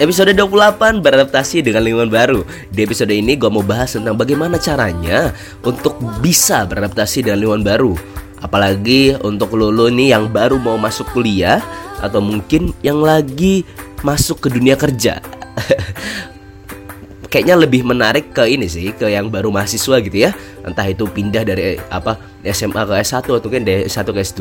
Episode 28 beradaptasi dengan lingkungan baru. Di episode ini gue mau bahas tentang bagaimana caranya Untuk bisa beradaptasi dengan lingkungan baru. Apalagi untuk lulu nih yang baru mau masuk kuliah Atau mungkin yang lagi masuk ke dunia kerja. Kayaknya lebih menarik ke ini sih Ke yang baru mahasiswa gitu ya. Entah itu pindah dari apa SMA ke S1 atau mungkin dari S1 ke S2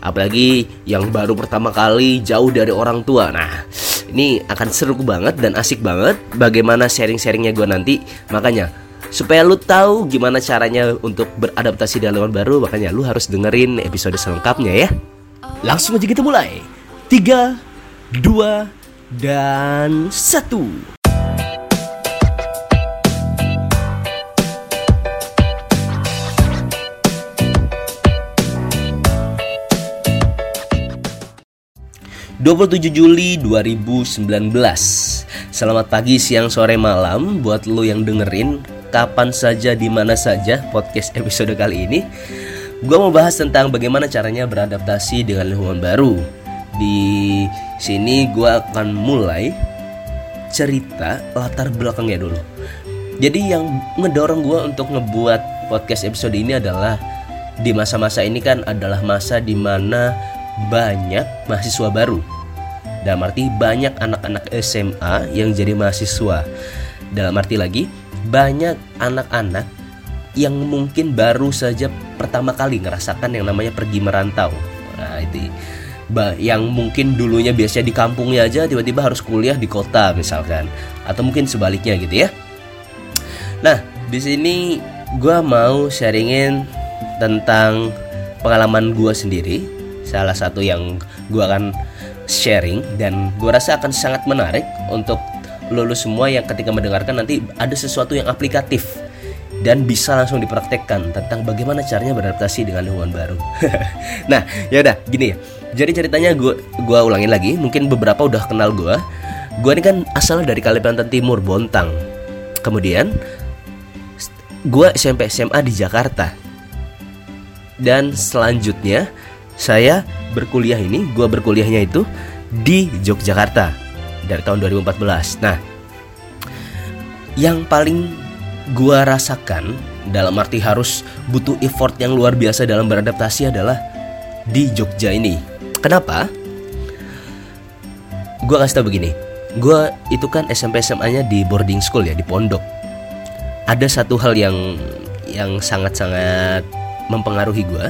Apalagi yang baru pertama kali jauh dari orang tua. Nah ini akan seru banget dan asik banget Bagaimana sharing-sharingnya gue nanti Makanya Supaya lu tahu gimana caranya untuk beradaptasi dengan lingkungan baru, makanya lu harus dengerin episode selengkapnya ya. Langsung aja kita mulai. 3 2 dan 1. 27 Juli 2019 Selamat pagi, siang, sore, malam. Buat lo yang dengerin Kapan saja, di mana saja Podcast episode kali ini Gue mau bahas tentang bagaimana caranya beradaptasi dengan lingkungan baru. Di sini gue akan mulai Cerita latar belakangnya dulu. Jadi yang ngedorong gue untuk ngebuat podcast episode ini adalah Di masa-masa ini kan adalah masa di mana banyak mahasiswa baru. Dalam arti banyak anak-anak SMA yang jadi mahasiswa. Dalam arti lagi banyak anak-anak yang mungkin baru saja pertama kali ngerasakan yang namanya pergi merantau. Nah, itu yang mungkin dulunya biasanya di kampungnya aja tiba-tiba harus kuliah di kota misalkan atau mungkin sebaliknya gitu ya. Nah, di sini gue mau sharingin tentang pengalaman gue sendiri salah satu yang gue akan sharing dan gue rasa akan sangat menarik untuk lulus semua yang ketika mendengarkan nanti ada sesuatu yang aplikatif dan bisa langsung dipraktekkan tentang bagaimana caranya beradaptasi dengan lingkungan baru. nah, ya udah gini ya. Jadi ceritanya gue gua ulangin lagi, mungkin beberapa udah kenal gue. Gue ini kan asal dari Kalimantan Timur, Bontang. Kemudian gue SMP SMA di Jakarta. Dan selanjutnya saya berkuliah ini, gue berkuliahnya itu di Yogyakarta dari tahun 2014. Nah, yang paling gue rasakan dalam arti harus butuh effort yang luar biasa dalam beradaptasi adalah di Jogja ini. Kenapa? Gue kasih tau begini, gue itu kan SMP SMA-nya di boarding school ya di pondok. Ada satu hal yang yang sangat-sangat mempengaruhi gue.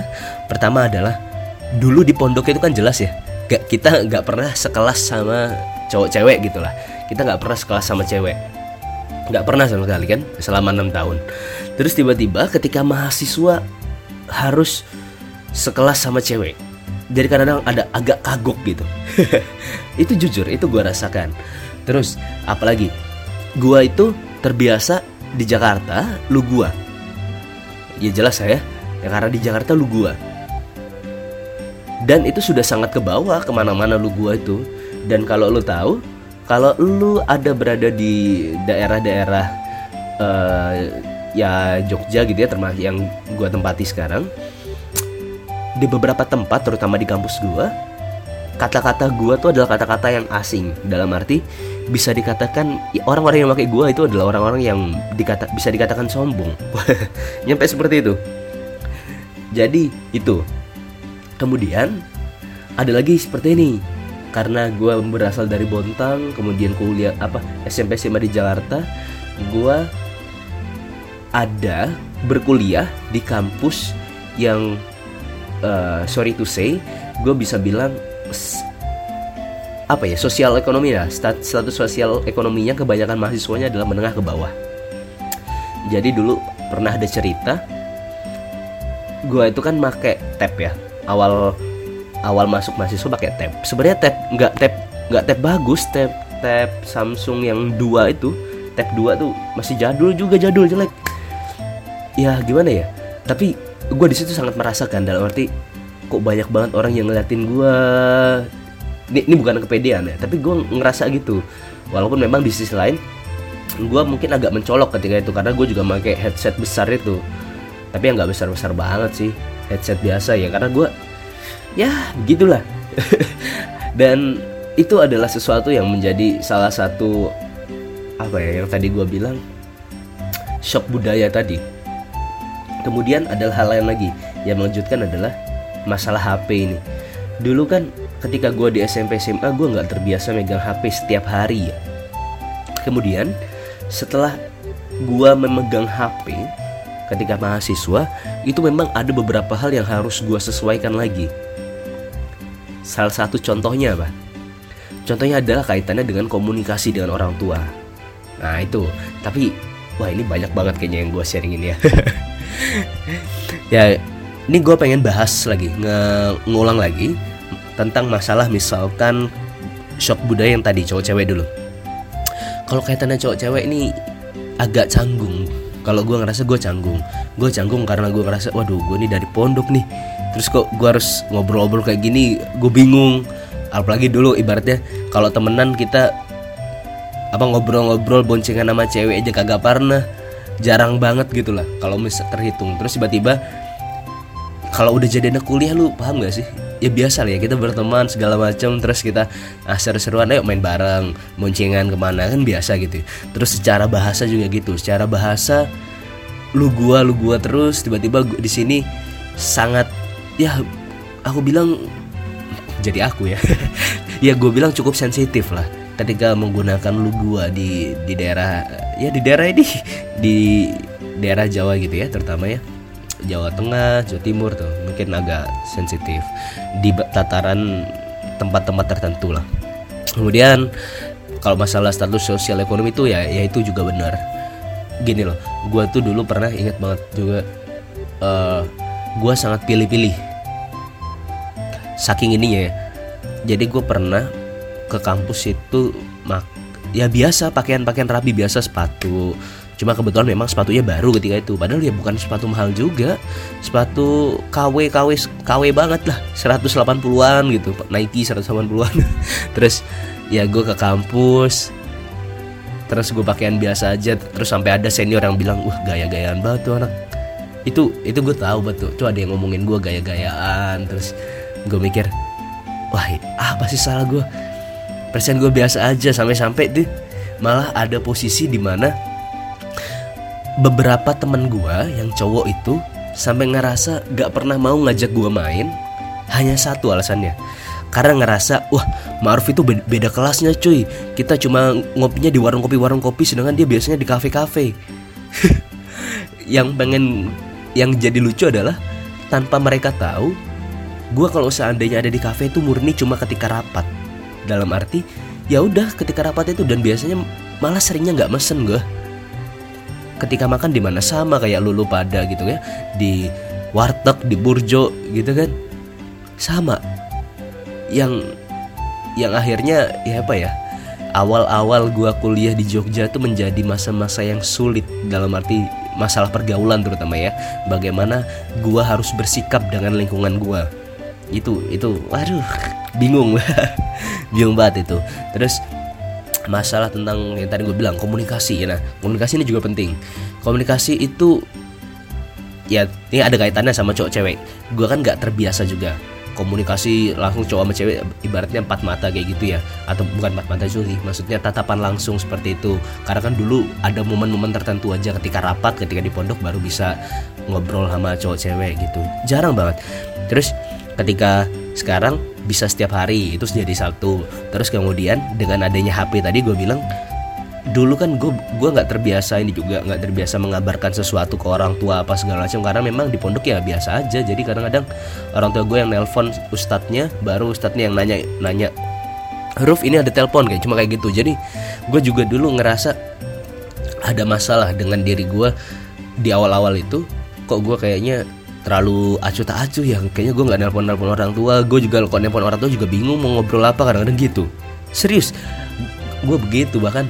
Pertama adalah dulu di pondok itu kan jelas ya gak, kita nggak pernah sekelas sama cowok cewek gitulah. Kita nggak pernah sekelas sama cewek. Nggak pernah sama sekali kan selama enam tahun. Terus tiba-tiba ketika mahasiswa harus sekelas sama cewek jadi kadang-kadang ada agak kagok gitu. Itu jujur itu gue rasakan. Terus apalagi? Gue itu terbiasa di Jakarta lu gue ya jelas saya ya karena di Jakarta lu gue dan itu sudah sangat ke bawah ke mana-mana lu gua itu. Dan kalau lu tahu kalau lu ada berada di daerah-daerah uh, ya Jogja gitu ya termasuk yang gua tempati sekarang di beberapa tempat terutama di kampus gua kata-kata gua tuh adalah kata-kata yang asing. Dalam arti bisa dikatakan orang-orang yang pakai gua itu adalah orang-orang yang dikata bisa dikatakan sombong. Nyampe seperti itu. Jadi itu kemudian ada lagi seperti ini. Karena gue berasal dari Bontang kemudian kuliah apa SMP SMA di Jakarta gue ada berkuliah di kampus yang uh, sorry to say gue bisa bilang apa ya sosial ekonomi ya. Status sosial ekonominya kebanyakan mahasiswanya adalah menengah ke bawah. Jadi dulu pernah ada cerita gue itu kan make tab ya awal awal masuk mahasiswa pakai tab. Sebenarnya tab nggak tab nggak tab bagus. Tab tab Samsung yang dua itu tab 2 tuh masih jadul juga jadul jelek. Ya gimana ya? Tapi gue di situ sangat merasakan dalam arti kok banyak banget orang yang ngeliatin gue ini, ini bukan kepedean ya tapi gue ngerasa gitu. Walaupun memang di sisi lain gue mungkin agak mencolok ketika itu karena gue juga pakai headset besar itu. Tapi yang nggak besar besar banget sih headset biasa ya karena gue ya gitulah dan itu adalah sesuatu yang menjadi salah satu apa ya yang tadi gue bilang shock budaya tadi. Kemudian adalah hal lain lagi yang melanjutkan adalah masalah HP ini. Dulu kan ketika gue di SMP SMA gue nggak terbiasa megang HP setiap hari ya. Kemudian setelah gue memegang HP ketika mahasiswa itu memang ada beberapa hal yang harus gue sesuaikan lagi. Salah satu contohnya apa? Contohnya adalah kaitannya dengan komunikasi dengan orang tua. Nah itu. Tapi wah ini banyak banget kayaknya yang gue sharingin ya. Ya ini gue pengen bahas lagi nge ngulang lagi tentang masalah misalkan shock budaya yang tadi cowok cewek dulu. Kalau kaitannya cowok cewek ini agak canggung kalau gue ngerasa gue canggung. Gue canggung karena gue ngerasa waduh gue ini dari pondok nih. Terus kok gue harus ngobrol-ngobrol kayak gini gue bingung. Apalagi dulu ibaratnya kalau temenan kita apa ngobrol-ngobrol boncengan sama cewek aja kagak pernah. Jarang banget gitu lah kalau misal terhitung. Terus tiba-tiba kalau udah jadi anak kuliah lu paham gak sih ya biasa lah ya kita berteman segala macam terus kita ah, seru-seruan ayo main bareng boncengan ke mana kan biasa gitu terus secara bahasa juga gitu secara bahasa lu gua lu gua terus tiba-tiba di sini sangat ya aku bilang jadi aku ya. Ya gue bilang cukup sensitif lah ketika menggunakan lu gua di di daerah ya di daerah ini di daerah Jawa gitu ya terutama ya Jawa Tengah, Jawa Timur tuh mungkin agak sensitif di tataran tempat-tempat tertentu lah. Kemudian kalau masalah status sosial ekonomi itu ya ya itu juga benar. Gini loh, gue tuh dulu pernah ingat banget juga uh, eh, gue sangat pilih-pilih. Saking ininya ya. Jadi gue pernah ke kampus itu mak ya biasa pakaian-pakaian rapi biasa sepatu Cuma kebetulan memang sepatunya baru ketika itu. Padahal ya bukan sepatu mahal juga. Sepatu KW KW KW banget lah, 180-an gitu. Nike 180-an. Terus ya gue ke kampus. Terus gue pakaian biasa aja. Terus sampai ada senior yang bilang, "Wah, gaya-gayaan banget tuh anak." Itu itu gue tahu betul. Tuh ada yang ngomongin gue gaya-gayaan. Terus gue mikir, "Wah, apa sih salah gue?" Persen gue biasa aja sampai-sampai tuh malah ada posisi di mana beberapa temen gue yang cowok itu sampai ngerasa gak pernah mau ngajak gue main. Hanya satu alasannya. Karena ngerasa wah Maruf itu beda, kelasnya cuy. Kita cuma ngopinya di warung kopi warung kopi sedangkan dia biasanya di kafe kafe yang pengen yang jadi lucu adalah tanpa mereka tahu gue kalau seandainya ada di kafe itu murni cuma ketika rapat. Dalam arti ya udah ketika rapat itu dan biasanya malah seringnya nggak mesen gue ketika makan di mana sama kayak lulu pada gitu ya di warteg di burjo gitu kan. Sama. Yang yang akhirnya ya apa ya awal-awal gua kuliah di Jogja itu menjadi masa-masa yang sulit. Dalam arti masalah pergaulan terutama ya. Bagaimana gua harus bersikap dengan lingkungan gua. Itu itu waduh bingung. Bingung banget itu. Terus masalah tentang yang tadi gue bilang komunikasi. Nah komunikasi ini juga penting. Komunikasi itu ya ini ada kaitannya sama cowok cewek. Gue kan nggak terbiasa juga komunikasi langsung cowok sama cewek ibaratnya empat mata kayak gitu ya. Atau bukan empat mata sih maksudnya tatapan langsung seperti itu. Karena kan dulu ada momen-momen tertentu aja ketika rapat ketika di pondok baru bisa ngobrol sama cowok cewek gitu. Jarang banget. Terus ketika sekarang bisa setiap hari itu jadi satu. Terus kemudian dengan adanya HP tadi gue bilang dulu kan gue gue nggak terbiasa ini juga nggak terbiasa mengabarkan sesuatu ke orang tua apa segala macam karena memang di pondok ya biasa aja. Jadi kadang-kadang orang tua gue yang nelpon ustadznya baru ustadznya yang nanya nanya huruf ini ada telepon kayak cuma kayak gitu. Jadi gue juga dulu ngerasa ada masalah dengan diri gue di awal-awal itu. Kok gue kayaknya terlalu acuh tak acuh ya. Kayaknya gue nggak nelpon nelpon orang tua. Gue juga kalau nelpon orang tua juga bingung mau ngobrol apa kadang-kadang gitu. Serius gue begitu bahkan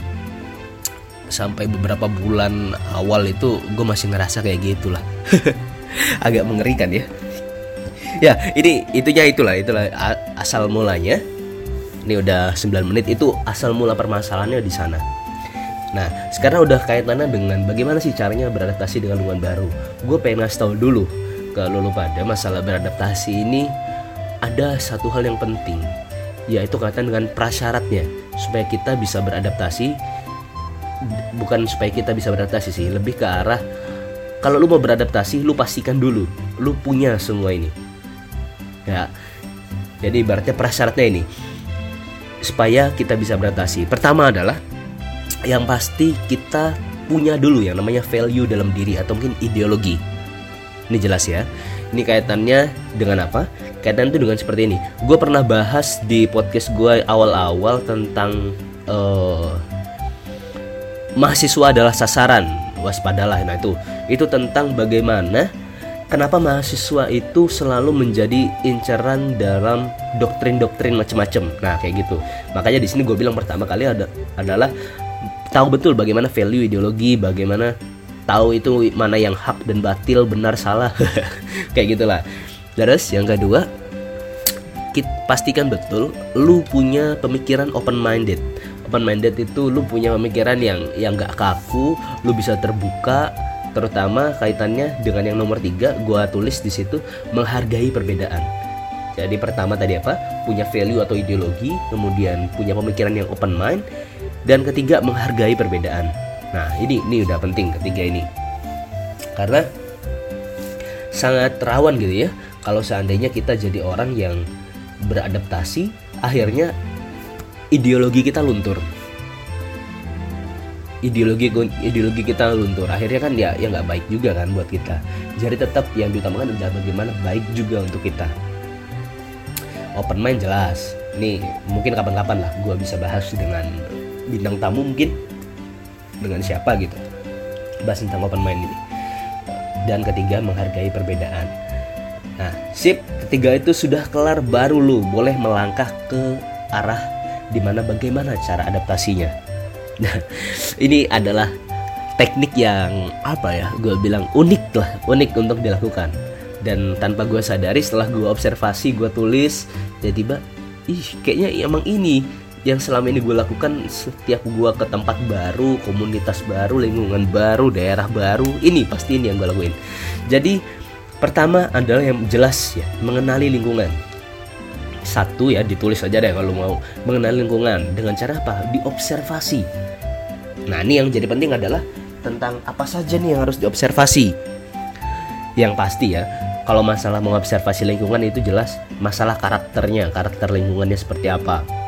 sampai beberapa bulan awal itu gue masih ngerasa kayak gitulah. Agak mengerikan ya. Ya ini itunya itulah itulah asal mulanya. Ini udah 9 menit itu asal mula permasalahannya di sana. Nah, sekarang udah kaitannya dengan bagaimana sih caranya beradaptasi dengan lingkungan baru. Gue pengen ngasih tau dulu ke lulu pada masalah beradaptasi ini ada satu hal yang penting, yaitu kaitan dengan prasyaratnya supaya kita bisa beradaptasi. Bukan supaya kita bisa beradaptasi sih, lebih ke arah kalau lu mau beradaptasi, lu pastikan dulu lu punya semua ini. Ya, jadi ibaratnya prasyaratnya ini supaya kita bisa beradaptasi. Pertama adalah yang pasti kita punya dulu yang namanya value dalam diri atau mungkin ideologi. Ini jelas ya. Ini kaitannya dengan apa? Kaitan itu dengan seperti ini. Gue pernah bahas di podcast gue awal-awal tentang uh, mahasiswa adalah sasaran. Waspadalah. Nah itu, itu tentang bagaimana kenapa mahasiswa itu selalu menjadi inceran dalam doktrin-doktrin macam-macam. Nah kayak gitu. Makanya di sini gue bilang pertama kali ada adalah tahu betul bagaimana value ideologi, bagaimana tahu itu mana yang hak dan batil, benar salah, kayak gitulah. Terus yang kedua, kita pastikan betul lu punya pemikiran open minded. Open minded itu lu punya pemikiran yang yang gak kaku, lu bisa terbuka, terutama kaitannya dengan yang nomor tiga, gua tulis di situ menghargai perbedaan. Jadi pertama tadi apa? Punya value atau ideologi, kemudian punya pemikiran yang open mind, dan ketiga menghargai perbedaan. Nah, ini ini udah penting ketiga ini. Karena sangat rawan gitu ya kalau seandainya kita jadi orang yang beradaptasi akhirnya ideologi kita luntur. Ideologi ideologi kita luntur akhirnya kan ya ya nggak baik juga kan buat kita. Jadi tetap yang diutamakan adalah bagaimana baik juga untuk kita. Open mind jelas. Nih mungkin kapan-kapan lah gue bisa bahas dengan bintang tamu mungkin dengan siapa gitu. Bahas tentang open mind ini. Dan ketiga menghargai perbedaan. Nah sip ketiga itu sudah kelar baru lu boleh melangkah ke arah di mana bagaimana cara adaptasinya. Nah ini adalah teknik yang apa ya gue bilang unik lah unik untuk dilakukan. Dan tanpa gue sadari setelah gue observasi gue tulis jadi tiba ih kayaknya emang ini yang selama ini gue lakukan setiap gue ke tempat baru, komunitas baru, lingkungan baru, daerah baru, ini pasti ini yang gue lakuin. Jadi pertama adalah yang jelas ya mengenali lingkungan. Satu ya ditulis aja deh kalau mau mengenali lingkungan dengan cara apa? Diobservasi. Nah ini yang jadi penting adalah tentang apa saja nih yang harus diobservasi. Yang pasti ya kalau masalah mengobservasi lingkungan itu jelas masalah karakternya, karakter lingkungannya seperti apa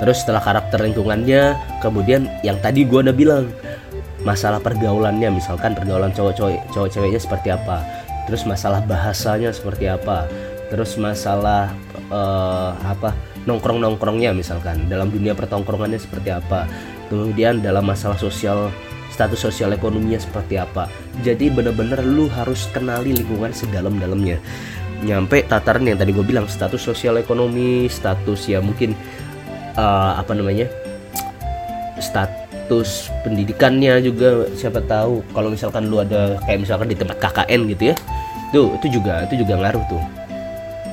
terus setelah karakter lingkungannya kemudian yang tadi gue udah bilang masalah pergaulannya misalkan pergaulan cowok-cowok cowok-ceweknya seperti apa terus masalah bahasanya seperti apa terus masalah uh, apa nongkrong-nongkrongnya misalkan dalam dunia pertongkrongannya seperti apa kemudian dalam masalah sosial status sosial ekonominya seperti apa. Jadi bener-bener lu harus kenali lingkungan sedalam-dalamnya. Nyampe tataran yang tadi gue bilang status sosial ekonomi status ya mungkin uh, apa namanya status pendidikannya juga siapa tahu. Kalau misalkan lu ada kayak misalkan di tempat KKN gitu ya itu itu juga itu juga ngaruh tuh.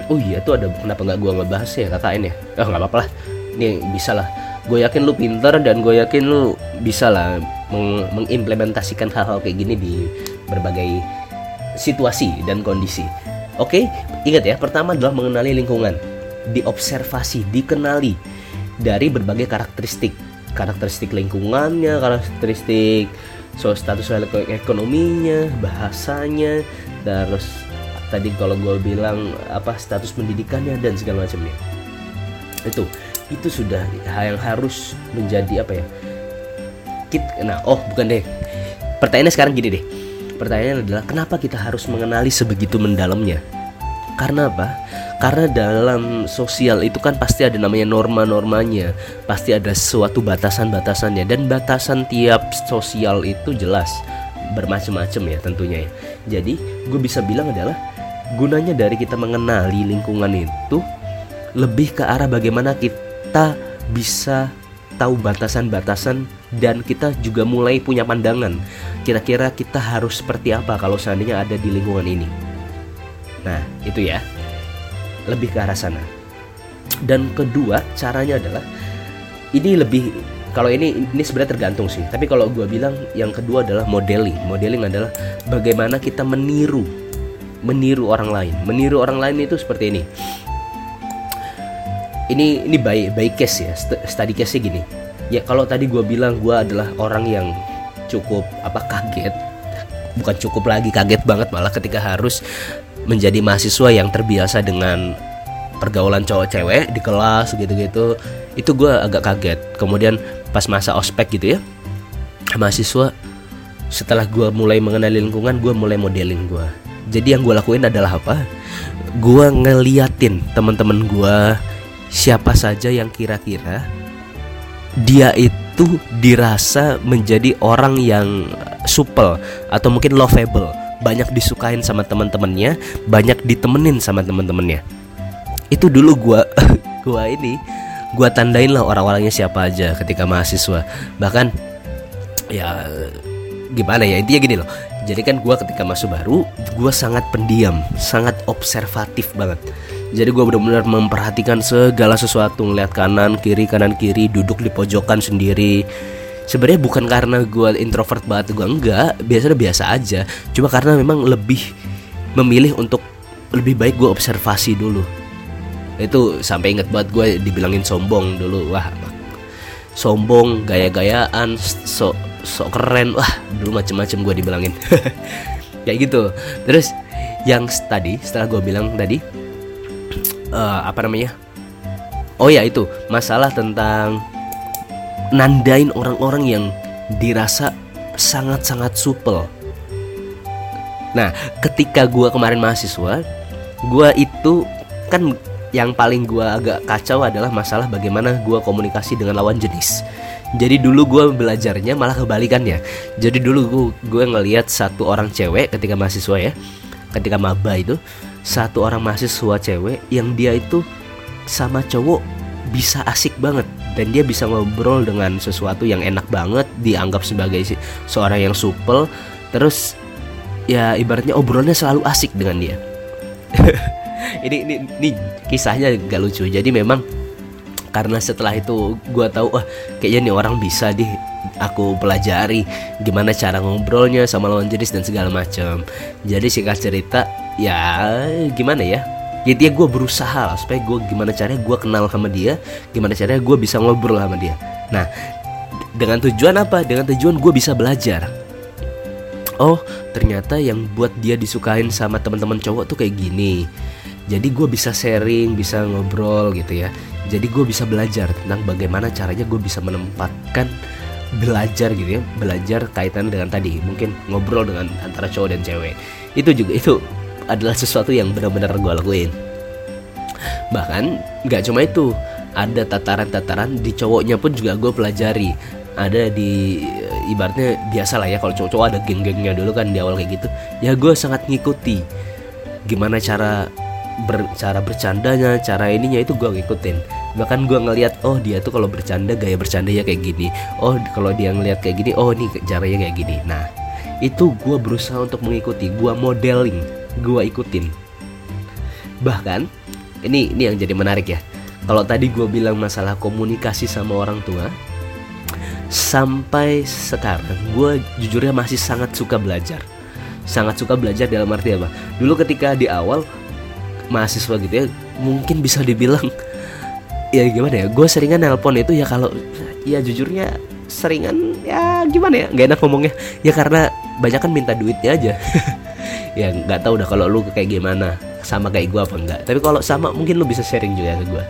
Oh iya tuh ada kenapa nggak gua ngebahas ya KKN ya? Oh nggak apa-apa lah. Ini bisa lah. Gue yakin lu pinter dan gue yakin lu bisa lah meng mengimplementasikan hal-hal kayak gini di berbagai situasi dan kondisi. Oke ingat ya pertama adalah mengenali lingkungan. Diobservasi dikenali dari berbagai karakteristik. Karakteristik lingkungannya karakteristik so status ekonominya bahasanya terus tadi kalau gue bilang apa status pendidikannya dan segala macamnya. Itu itu sudah yang harus menjadi apa ya Kit, nah oh bukan deh. Pertanyaannya sekarang gini deh. Pertanyaannya adalah kenapa kita harus mengenali sebegitu mendalamnya? Karena apa karena dalam sosial itu kan pasti ada namanya norma-normanya. Pasti ada suatu batasan-batasannya. Dan batasan tiap sosial itu jelas bermacam-macam ya tentunya ya. Jadi gue bisa bilang adalah gunanya dari kita mengenali lingkungan itu lebih ke arah bagaimana kita bisa tahu batasan-batasan dan kita juga mulai punya pandangan kira-kira kita harus seperti apa kalau seandainya ada di lingkungan ini. Nah itu ya lebih ke arah sana. Dan kedua caranya adalah ini lebih kalau ini ini sebenarnya tergantung sih. Tapi kalau gue bilang yang kedua adalah modeling. Modeling adalah bagaimana kita meniru meniru orang lain. Meniru orang lain itu seperti ini. Ini ini baik baik case ya. Study case nya gini. Ya kalau tadi gue bilang gue adalah orang yang cukup apa kaget. Bukan cukup lagi kaget banget malah ketika harus menjadi mahasiswa yang terbiasa dengan pergaulan cowok cewek di kelas gitu-gitu. Itu gue agak kaget. Kemudian pas masa ospek gitu ya mahasiswa setelah gue mulai mengenali lingkungan gue mulai modeling gue jadi yang gue lakuin adalah apa? Gue ngeliatin teman-teman gue siapa saja yang kira-kira dia itu dirasa menjadi orang yang supel atau mungkin lovable banyak disukain sama teman-temannya banyak ditemenin sama teman-temannya itu dulu gua gua ini gua tandain lah orang-orangnya siapa aja ketika mahasiswa. Bahkan ya gimana ya intinya gini loh. Jadi kan gua ketika masuk baru gua sangat pendiam sangat observatif banget. Jadi gue benar-benar memperhatikan segala sesuatu ngeliat kanan kiri kanan kiri duduk di pojokan sendiri sebenarnya bukan karena gue introvert banget gue enggak. Biasanya biasa aja. Cuma karena memang lebih memilih untuk lebih baik gue observasi dulu. Itu sampai inget banget gue dibilangin sombong dulu. Wah sombong gaya-gayaan sok sok keren. Wah dulu macem-macem gue dibilangin. Kayak gitu. Terus yang tadi setelah gue bilang tadi uh, apa namanya? Oh ya itu. Masalah tentang nandain orang-orang yang dirasa sangat-sangat supel. Nah ketika gue kemarin mahasiswa gue itu kan yang paling gue agak kacau adalah masalah bagaimana gue komunikasi dengan lawan jenis. Jadi dulu gue belajarnya malah kebalikannya. Jadi dulu gue gue ngelihat satu orang cewek ketika mahasiswa ya ketika maba itu satu orang mahasiswa cewek yang dia itu sama cowok bisa asik banget dan dia bisa ngobrol dengan sesuatu yang enak banget dianggap sebagai seorang yang supel. Terus ya ibaratnya obrolannya selalu asik dengan dia. Ini, ini ini kisahnya gak lucu. Jadi memang karena setelah itu gue tahu wah kayaknya nih orang bisa deh aku pelajari gimana cara ngobrolnya sama lawan jenis dan segala macam. Jadi singkat cerita ya gimana ya jadi ya gue berusaha lah supaya gue gimana caranya gue kenal sama dia gimana caranya gue bisa ngobrol sama dia. Nah dengan tujuan apa? Dengan tujuan gue bisa belajar. Oh ternyata yang buat dia disukain sama teman-teman cowok tuh kayak gini. Jadi gue bisa sharing bisa ngobrol gitu ya. Jadi gue bisa belajar tentang bagaimana caranya gue bisa menempatkan belajar gitu ya belajar kaitan dengan tadi mungkin ngobrol dengan antara cowok dan cewek. Itu juga itu adalah sesuatu yang benar-benar gue lakuin. Bahkan nggak cuma itu ada tataran-tataran di cowoknya pun juga gue pelajari. Ada di ibaratnya biasa lah ya kalau cowok-cowok ada geng-gengnya dulu kan di awal kayak gitu ya gue sangat ngikuti gimana cara ber, cara bercandanya cara ininya itu gue ngikutin. Bahkan gue ngeliat oh dia tuh kalau bercanda gaya bercanda ya kayak gini. Oh kalau dia ngeliat kayak gini oh ini caranya kayak gini. Nah itu gue berusaha untuk mengikuti gue modeling gue ikutin. Bahkan ini ini yang jadi menarik ya. Kalau tadi gue bilang masalah komunikasi sama orang tua sampai sekarang gue jujurnya masih sangat suka belajar. Sangat suka belajar dalam arti apa? Dulu ketika di awal mahasiswa gitu ya mungkin bisa dibilang ya gimana ya gue seringan nelpon itu ya kalau ya jujurnya seringan ya gimana ya nggak enak ngomongnya. Ya karena banyak kan minta duitnya aja ya nggak tahu udah kalau lu kayak gimana. Sama kayak gue apa enggak tapi kalau sama mungkin lu bisa sharing juga ke gue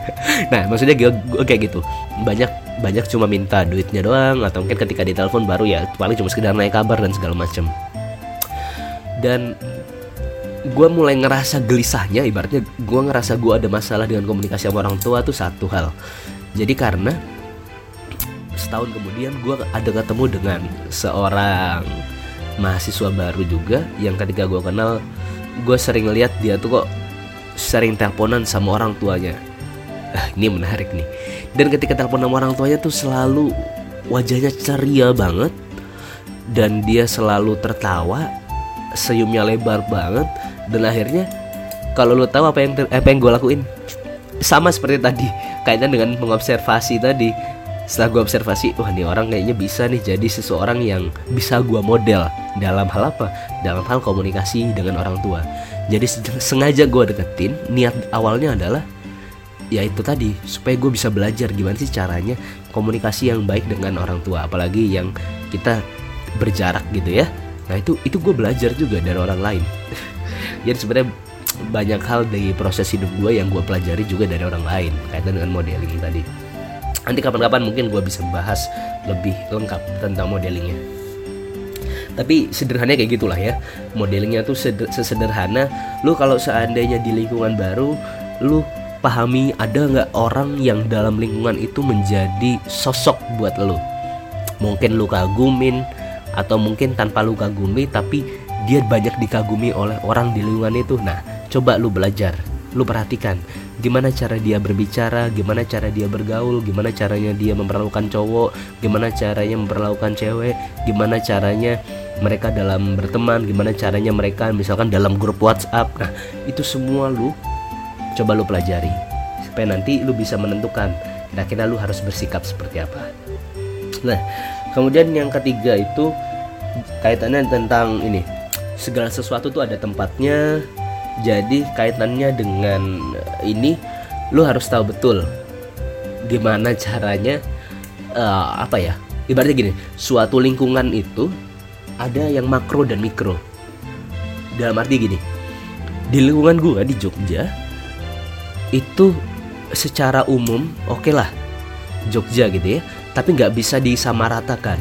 nah maksudnya gue, gue kayak gitu. Banyak banyak cuma minta duitnya doang atau mungkin ketika ditelepon baru ya paling cuma sekedar naik kabar dan segala macem. Dan gue mulai ngerasa gelisahnya ibaratnya gue ngerasa gue ada masalah dengan komunikasi sama orang tua tuh satu hal. Jadi karena setahun kemudian gue ada ketemu dengan seorang mahasiswa baru juga yang ketika gue kenal gue sering lihat dia tuh kok sering teleponan sama orang tuanya. Ah, ini menarik nih. Dan ketika telepon sama orang tuanya tuh selalu wajahnya ceria banget dan dia selalu tertawa senyumnya lebar banget dan akhirnya kalau lo tahu apa yang apa yang gue lakuin? Sama seperti tadi kaitan dengan mengobservasi tadi setelah gue observasi wah ini orang kayaknya bisa nih jadi seseorang yang bisa gue model dalam hal apa? Dalam hal komunikasi dengan orang tua. Jadi sengaja gue deketin niat awalnya adalah ya itu tadi supaya gue bisa belajar gimana sih caranya komunikasi yang baik dengan orang tua. Apalagi yang kita berjarak gitu ya. Nah itu itu gue belajar juga dari orang lain. Jadi sebenarnya banyak hal dari proses hidup gue yang gue pelajari juga dari orang lain kaitan dengan modeling tadi nanti kapan-kapan mungkin gue bisa bahas lebih lengkap tentang modelingnya. Tapi sederhananya kayak gitulah ya. Modelingnya tuh sesederhana. Lu kalau seandainya di lingkungan baru lu pahami ada nggak orang yang dalam lingkungan itu menjadi sosok buat lu? Mungkin lu kagumin atau mungkin tanpa lu kagumi tapi dia banyak dikagumi oleh orang di lingkungan itu. Nah coba lu belajar lu perhatikan gimana cara dia berbicara, gimana cara dia bergaul, gimana caranya dia memperlakukan cowok, gimana caranya memperlakukan cewek, gimana caranya mereka dalam berteman, gimana caranya mereka misalkan dalam grup WhatsApp. Nah, itu semua lu coba lu pelajari supaya nanti lu bisa menentukan kira-kira lu harus bersikap seperti apa. Nah, kemudian yang ketiga itu kaitannya tentang ini segala sesuatu tuh ada tempatnya jadi kaitannya dengan ini lu harus tahu betul gimana caranya uh, apa ya ibaratnya gini suatu lingkungan itu ada yang makro dan mikro. Dalam arti gini di lingkungan gua di Jogja itu secara umum oke okay lah Jogja gitu ya tapi nggak bisa disamaratakan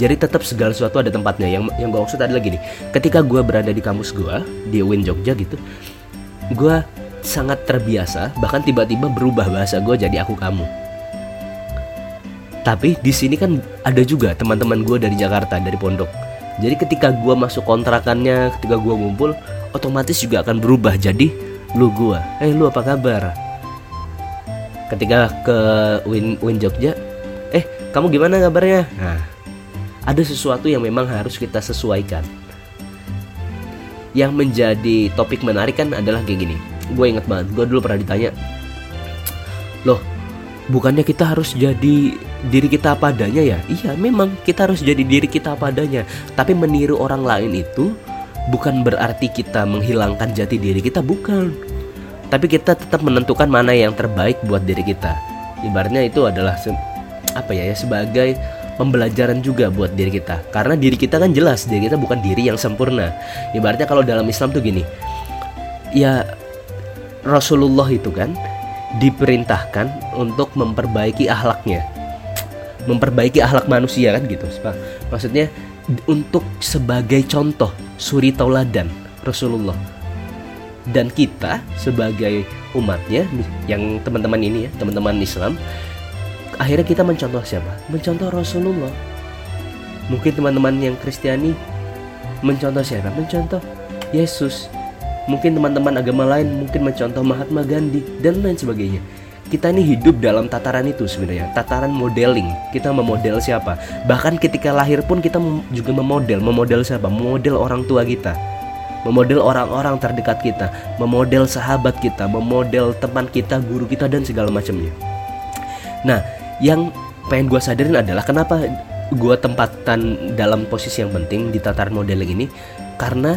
jadi tetap segala sesuatu ada tempatnya. Yang yang gue maksud adalah gini ketika gue berada di kampus gue di UIN Jogja gitu gue sangat terbiasa bahkan tiba-tiba berubah bahasa gue jadi aku kamu. Tapi di sini kan ada juga teman-teman gue dari Jakarta dari Pondok. Jadi ketika gue masuk kontrakannya ketika gue ngumpul otomatis juga akan berubah jadi lu gue eh hey, lu apa kabar? Ketika ke Win Win Jogja eh kamu gimana kabarnya? Nah ada sesuatu yang memang harus kita sesuaikan. Yang menjadi topik menarik kan adalah kayak gini. Gue inget banget, gue dulu pernah ditanya, loh, bukannya kita harus jadi diri kita apa adanya ya? Iya, memang kita harus jadi diri kita apa adanya. Tapi meniru orang lain itu bukan berarti kita menghilangkan jati diri kita, bukan. Tapi kita tetap menentukan mana yang terbaik buat diri kita. Ibaratnya itu adalah apa ya ya sebagai pembelajaran juga buat diri kita. Karena diri kita kan jelas diri kita bukan diri yang sempurna. Ibaratnya kalau dalam Islam tuh gini ya Rasulullah itu kan diperintahkan untuk memperbaiki ahlaknya. Memperbaiki ahlak manusia kan gitu maksudnya untuk sebagai contoh suri tauladan Rasulullah. Dan kita sebagai umatnya yang teman-teman ini ya teman-teman Islam akhirnya kita mencontoh siapa? Mencontoh Rasulullah. Mungkin teman-teman yang Kristiani mencontoh siapa? Mencontoh Yesus. Mungkin teman-teman agama lain mungkin mencontoh Mahatma Gandhi dan lain sebagainya. Kita ini hidup dalam tataran itu sebenarnya, tataran modeling. Kita memodel siapa? Bahkan ketika lahir pun kita juga memodel, memodel siapa? Memodel orang tua kita memodel orang-orang terdekat kita, memodel sahabat kita, memodel teman kita, guru kita dan segala macamnya. Nah, yang pengen gue sadarin adalah kenapa gue tempatkan dalam posisi yang penting di tataran modeling ini? Karena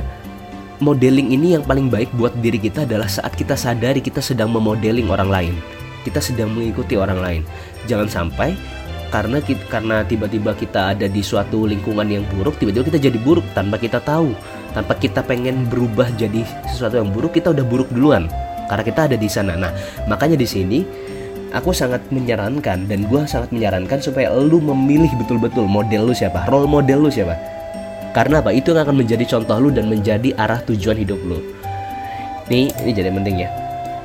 modeling ini yang paling baik buat diri kita adalah saat kita sadari kita sedang memodeling orang lain. Kita sedang mengikuti orang lain. Jangan sampai karena kita, karena tiba-tiba kita ada di suatu lingkungan yang buruk tiba-tiba kita jadi buruk tanpa kita tahu. Tanpa kita pengen berubah jadi sesuatu yang buruk kita udah buruk duluan karena kita ada di sana. Nah makanya di sini aku sangat menyarankan dan gue sangat menyarankan supaya lu memilih betul-betul model lu siapa, role model lu siapa. Karena apa? Itu yang akan menjadi contoh lu dan menjadi arah tujuan hidup lu. Nih, ini jadi penting ya.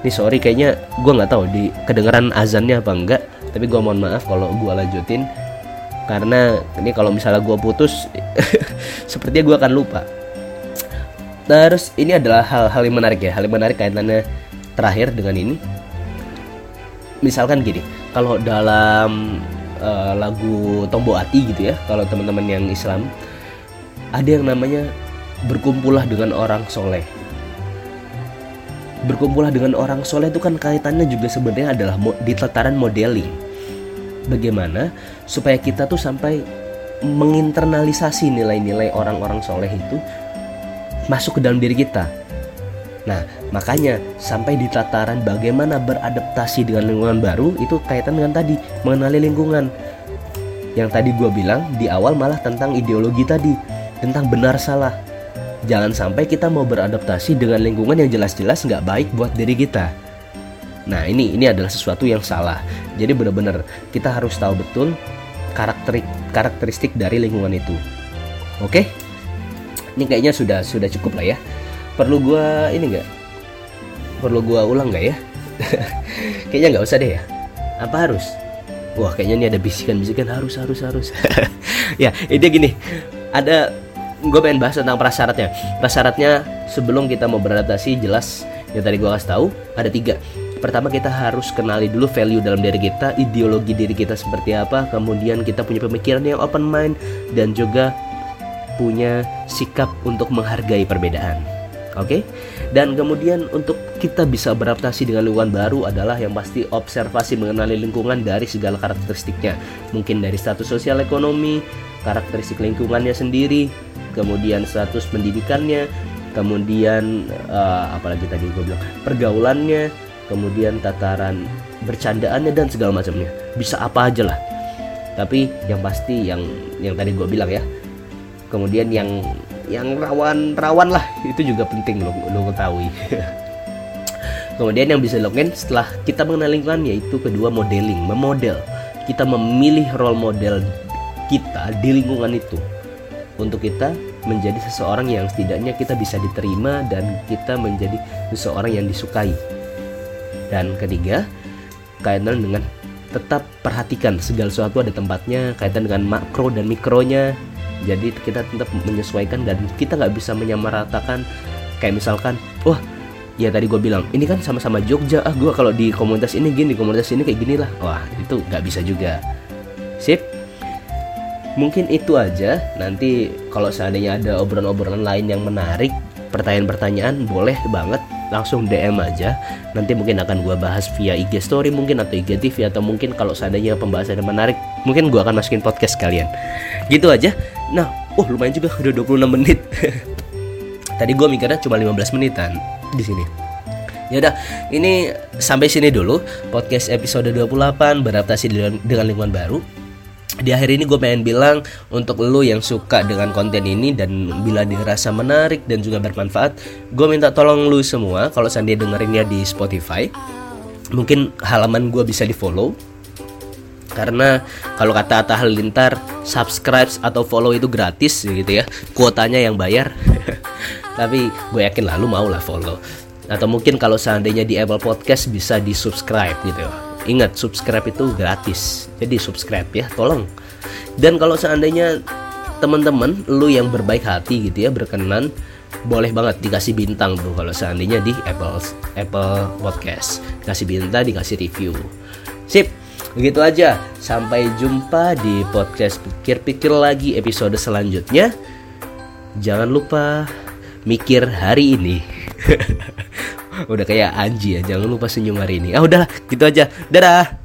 Nih sorry kayaknya gue nggak tahu di kedengeran azannya apa enggak, tapi gue mohon maaf kalau gue lanjutin karena ini kalau misalnya gue putus, sepertinya gue akan lupa. Terus ini adalah hal-hal yang menarik ya, hal yang menarik kaitannya terakhir dengan ini misalkan gini kalau dalam uh, lagu Tombo Ati gitu ya kalau teman-teman yang Islam ada yang namanya berkumpullah dengan orang soleh. Berkumpullah dengan orang soleh itu kan kaitannya juga sebenarnya adalah di tataran modeling bagaimana supaya kita tuh sampai menginternalisasi nilai-nilai orang-orang soleh itu masuk ke dalam diri kita Nah, makanya sampai di tataran bagaimana beradaptasi dengan lingkungan baru itu kaitan dengan tadi mengenali lingkungan. Yang tadi gue bilang di awal malah tentang ideologi tadi, tentang benar salah. Jangan sampai kita mau beradaptasi dengan lingkungan yang jelas-jelas nggak baik buat diri kita. Nah ini ini adalah sesuatu yang salah. Jadi benar-benar kita harus tahu betul karakterik karakteristik dari lingkungan itu. Oke? Ini kayaknya sudah sudah cukup lah ya perlu gua ini nggak? Perlu gua ulang nggak ya? Kayaknya nggak usah deh ya. Apa harus? Wah kayaknya ini ada bisikan-bisikan. Harus harus harus. Ya ini gini. Ada gue pengen bahas tentang prasyaratnya. Prasyaratnya sebelum kita mau beradaptasi jelas yang tadi gue kasih tahu ada tiga. Pertama kita harus kenali dulu value dalam diri kita ideologi diri kita seperti apa kemudian kita punya pemikiran yang open mind dan juga punya sikap untuk menghargai perbedaan Oke. Okay? Dan kemudian untuk kita bisa beradaptasi dengan lingkungan baru adalah yang pasti observasi mengenali lingkungan dari segala karakteristiknya. Mungkin dari status sosial ekonomi, karakteristik lingkungannya sendiri, kemudian status pendidikannya, kemudian uh, apalagi tadi gue bilang pergaulannya, kemudian tataran bercandaannya dan segala macamnya. Bisa apa aja lah. Tapi yang pasti yang yang tadi gue bilang ya. Kemudian yang yang rawan-rawan lah. Itu juga penting lo lo ketahui. Kemudian yang bisa dilakukan setelah kita mengenal lingkungan yaitu kedua modeling memodel. Kita memilih role model kita di lingkungan itu. Untuk kita menjadi seseorang yang setidaknya kita bisa diterima dan kita menjadi seseorang yang disukai. Dan ketiga kaitan dengan tetap perhatikan segala sesuatu ada tempatnya kaitan dengan makro dan mikronya jadi kita tetap menyesuaikan dan kita nggak bisa menyamaratakan kayak misalkan wah ya tadi gue bilang ini kan sama-sama Jogja. Ah gue kalau di komunitas ini gini di komunitas ini kayak gini lah wah itu nggak bisa juga. Sip. Mungkin itu aja. Nanti kalau seandainya ada obrolan-obrolan lain yang menarik pertanyaan-pertanyaan boleh banget langsung DM aja. Nanti mungkin akan gue bahas via IG story mungkin atau IG TV atau mungkin kalau seandainya pembahasan yang menarik mungkin gue akan masukin podcast kalian. Gitu aja. Nah oh lumayan juga. Udah 26 menit. Tadi gue mikirnya cuma 15 menitan di sini. Ya udah, ini sampai sini dulu podcast episode 28 beradaptasi dengan lingkungan baru. Di akhir ini gue pengen bilang untuk lo yang suka dengan konten ini dan bila dirasa menarik dan juga bermanfaat gue minta tolong lu semua kalau seandainya dengerinnya di Spotify. Mungkin halaman gue bisa di follow karena kalau kata Atta Halilintar subscribe atau follow itu gratis gitu ya. Kuotanya yang bayar. Tapi gue yakin lah lu mau lah follow. Atau mungkin kalau seandainya di Apple Podcast bisa di subscribe gitu. Ya Ingat subscribe itu gratis. Jadi subscribe ya, tolong. Dan kalau seandainya teman-teman lu yang berbaik hati gitu ya berkenan boleh banget dikasih bintang tuh kalau seandainya di Apple Apple Podcast. Kasih bintang dikasih review. Sip begitu aja. Sampai jumpa di podcast pikir-pikir lagi episode selanjutnya. Jangan lupa mikir hari ini. Udah kayak Anji ya jangan lupa senyum hari ini. Ah udahlah gitu aja. Dadah